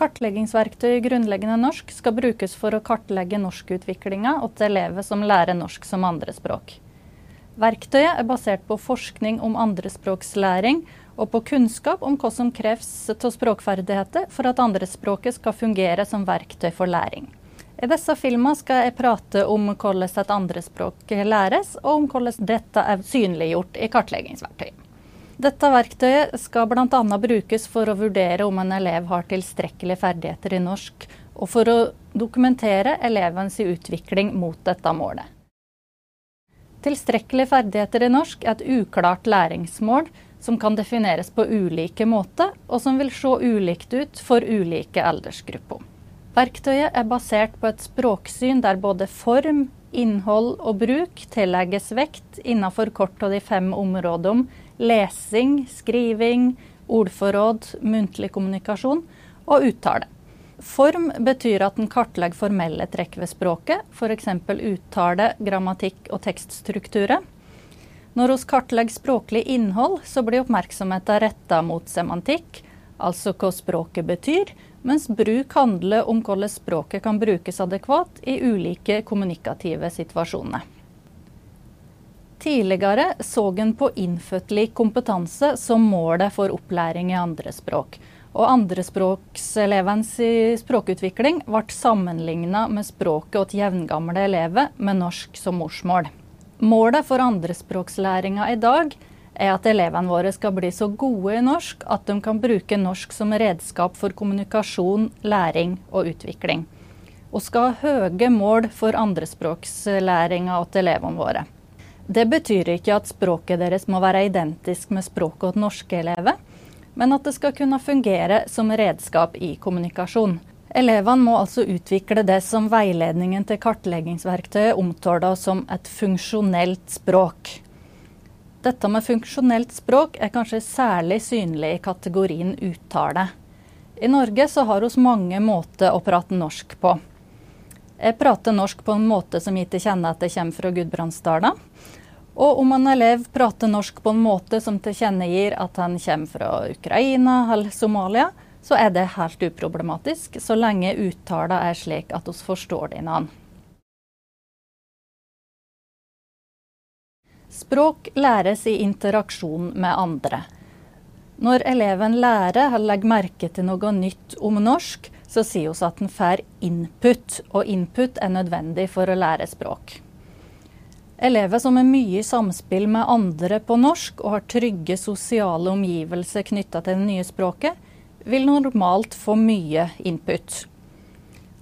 Kartleggingsverktøy i grunnleggende norsk skal brukes for å kartlegge norskutviklinga til elever som lærer norsk som andrespråk. Verktøyet er basert på forskning om andrespråkslæring og på kunnskap om hva som kreves av språkferdigheter for at andrespråket skal fungere som verktøy for læring. I disse filmene skal jeg prate om hvordan et andrespråk læres, og om hvordan dette er synliggjort i kartleggingsverktøy. Dette verktøyet skal bl.a. brukes for å vurdere om en elev har tilstrekkelige ferdigheter i norsk, og for å dokumentere elevens utvikling mot dette målet. Tilstrekkelige ferdigheter i norsk er et uklart læringsmål som kan defineres på ulike måter, og som vil se ulikt ut for ulike aldersgrupper. Verktøyet er basert på et språksyn der både form, innhold og bruk tillegges vekt innenfor kort av de fem områdene lesing, skriving, ordforråd, muntlig kommunikasjon og uttale. Form betyr at den kartlegger formelle trekk ved språket, f.eks. uttale, grammatikk og tekststrukturer. Når vi kartlegger språklig innhold, så blir oppmerksomheten retta mot semantikk, altså hva språket betyr, mens bruk handler om hvordan språket kan brukes adekvat i ulike kommunikative situasjoner. Tidligere så en på innfødtlig kompetanse som målet for opplæring i andre språk. Og andrespråkselevens språkutvikling ble sammenligna med språket til jevngamle elever med norsk som morsmål. Målet for andrespråkslæringa i dag er at elevene våre skal bli så gode i norsk at de kan bruke norsk som redskap for kommunikasjon, læring og utvikling. Og skal ha høye mål for andrespråkslæringa til elevene våre. Det betyr ikke at språket deres må være identisk med språket til norske elever men at det skal kunne fungere som redskap i kommunikasjon. Elevene må altså utvikle det som veiledningen til kartleggingsverktøyet omtaler som et funksjonelt språk. Dette med funksjonelt språk er kanskje særlig synlig i kategorien uttale. I Norge så har vi mange måter å prate norsk på. Jeg prater norsk på en måte som gir til kjenne at jeg kommer fra Gudbrandsdalen. Og om en elev prater norsk på en måte som tilkjennegir at han kommer fra Ukraina eller Somalia, så er det helt uproblematisk, så lenge uttalen er slik at vi forstår hverandre. Språk læres i interaksjon med andre. Når eleven lærer eller legger merke til noe nytt om norsk, så sier vi at en får input, og input er nødvendig for å lære språk. Elever som er mye i samspill med andre på norsk og har trygge sosiale omgivelser knytta til det nye språket, vil normalt få mye input.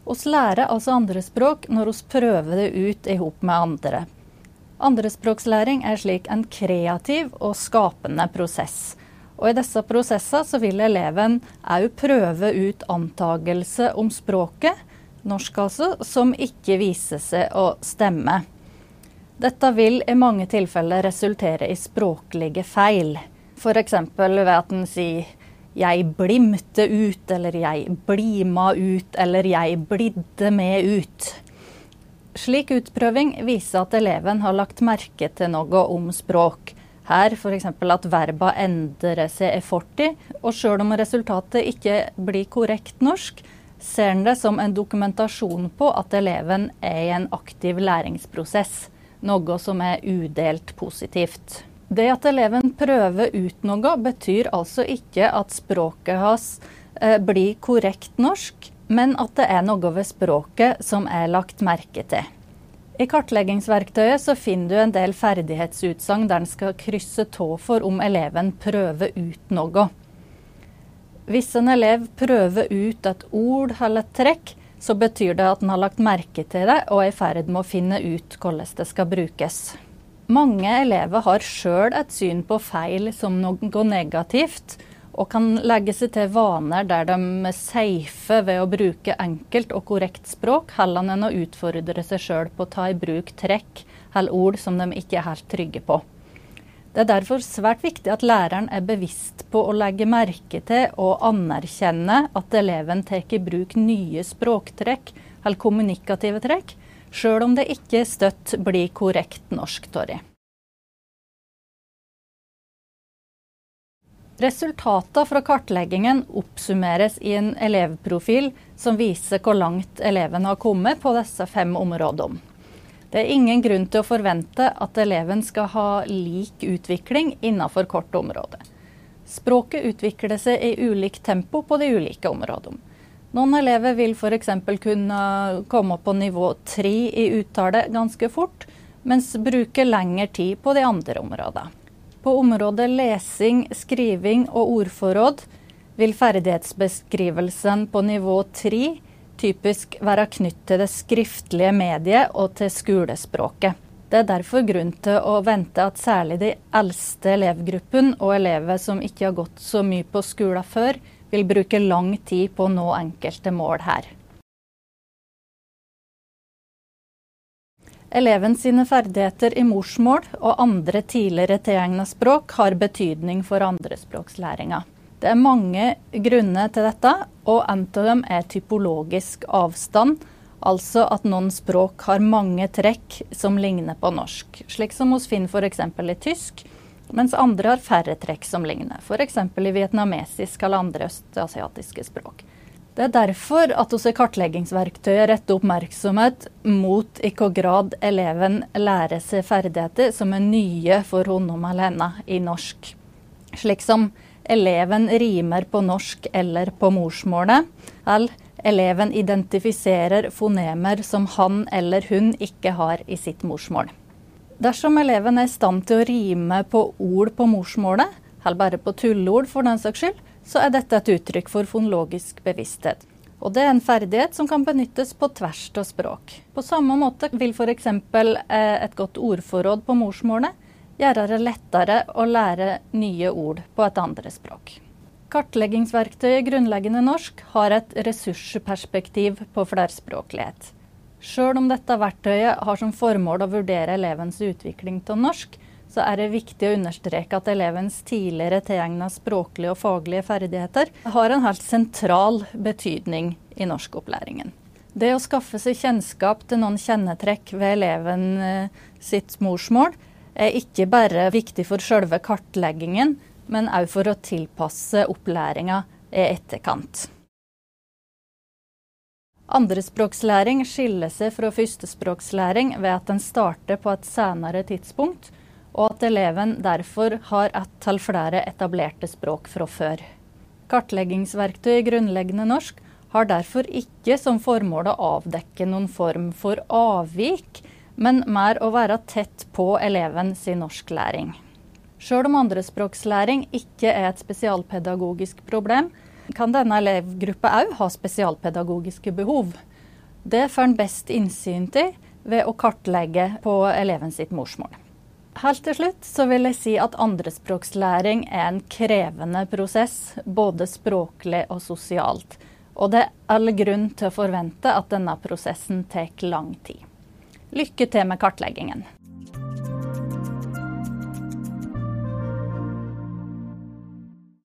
Vi lærer altså andrespråk når vi prøver det ut i hop med andre. Andrespråkslæring er slik en kreativ og skapende prosess. Og I disse prosessene vil eleven òg prøve ut antagelse om språket, norsk altså, som ikke viser seg å stemme. Dette vil i mange tilfeller resultere i språklige feil. F.eks. ved at en sier 'jeg blimte ut', eller 'jeg blima ut', eller 'jeg blidde med ut'. Slik utprøving viser at eleven har lagt merke til noe om språk. Her f.eks. at verba endrer seg i fortid, og sjøl om resultatet ikke blir korrekt norsk, ser en det som en dokumentasjon på at eleven er i en aktiv læringsprosess noe som er udelt positivt. Det at eleven prøver ut noe, betyr altså ikke at språket hans eh, blir korrekt norsk, men at det er noe ved språket som er lagt merke til. I kartleggingsverktøyet så finner du en del ferdighetsutsagn der en skal krysse tå for om eleven prøver ut noe. Hvis en elev prøver ut et ord eller et trekk, så betyr det at en har lagt merke til det og er i ferd med å finne ut hvordan det skal brukes. Mange elever har sjøl et syn på feil som noe negativt, og kan legge seg til vaner der de safer ved å bruke enkelt og korrekt språk, heller enn å utfordre seg sjøl på å ta i bruk trekk eller ord som de ikke er helt trygge på. Det er derfor svært viktig at læreren er bevisst på å legge merke til og anerkjenne at eleven tar i bruk nye språktrekk eller kommunikative trekk, sjøl om det ikke støtt blir korrekt norsk av Resultatene fra kartleggingen oppsummeres i en elevprofil som viser hvor langt eleven har kommet på disse fem områdene. Det er ingen grunn til å forvente at eleven skal ha lik utvikling innenfor kort område. Språket utvikler seg i ulikt tempo på de ulike områdene. Noen elever vil f.eks. kunne komme på nivå tre i uttale ganske fort, mens bruker lengre tid på de andre områdene. På området lesing, skriving og ordforråd vil ferdighetsbeskrivelsen på nivå 3 typisk være knyttet til det skriftlige mediet og til skolespråket. Det er derfor grunn til å vente at særlig de eldste elevgruppene og elever som ikke har gått så mye på skolen før, vil bruke lang tid på å nå enkelte mål her. Eleven sine ferdigheter i morsmål og andre tidligere tilegna språk har betydning for andrespråkslæringa. Det er mange grunner til dette, og en av dem er typologisk avstand. Altså at noen språk har mange trekk som ligner på norsk, slik som hos Finn f.eks. i tysk, mens andre har færre trekk som ligner, f.eks. i vietnamesisk eller andre østasiatiske språk. Det er derfor at vi i kartleggingsverktøyet retter oppmerksomhet mot i hvilken grad eleven lærer seg ferdigheter som er nye for honom eller henne i norsk. Slik som eleven rimer på norsk eller på morsmålet, L. eleven identifiserer fonemer som han eller hun ikke har i sitt morsmål. Dersom eleven er i stand til å rime på ord på morsmålet, eller bare på tulleord for den saks skyld, så er dette et uttrykk for fonologisk bevissthet. Og det er en ferdighet som kan benyttes på tvers av språk. På samme måte vil f.eks. Eh, et godt ordforråd på morsmålet gjøre det lettere å lære nye ord på et andre språk. Kartleggingsverktøyet Grunnleggende norsk har et ressursperspektiv på flerspråklighet. Sjøl om dette verktøyet har som formål å vurdere elevens utvikling av norsk, så er det viktig å understreke at elevens tidligere tilegna språklige og faglige ferdigheter har en helt sentral betydning i norskopplæringen. Det å skaffe seg kjennskap til noen kjennetrekk ved eleven eh, sitt morsmål er ikke bare viktig for selve kartleggingen, men òg for å tilpasse opplæringa i etterkant. Andrespråkslæring skiller seg fra førstespråkslæring ved at den starter på et senere tidspunkt, og at eleven derfor har ett til flere etablerte språk fra før. Kartleggingsverktøy i grunnleggende norsk har derfor ikke som formål å avdekke noen form for avvik, men mer å være tett på eleven sin norsklæring. Sjøl om andrespråkslæring ikke er et spesialpedagogisk problem, kan denne elevgruppa òg ha spesialpedagogiske behov. Det får en best innsyn til ved å kartlegge på eleven sitt morsmål. Helt til slutt så vil jeg si at andrespråkslæring er en krevende prosess, både språklig og sosialt. Og det er all grunn til å forvente at denne prosessen tar lang tid. Lykke til med kartleggingen.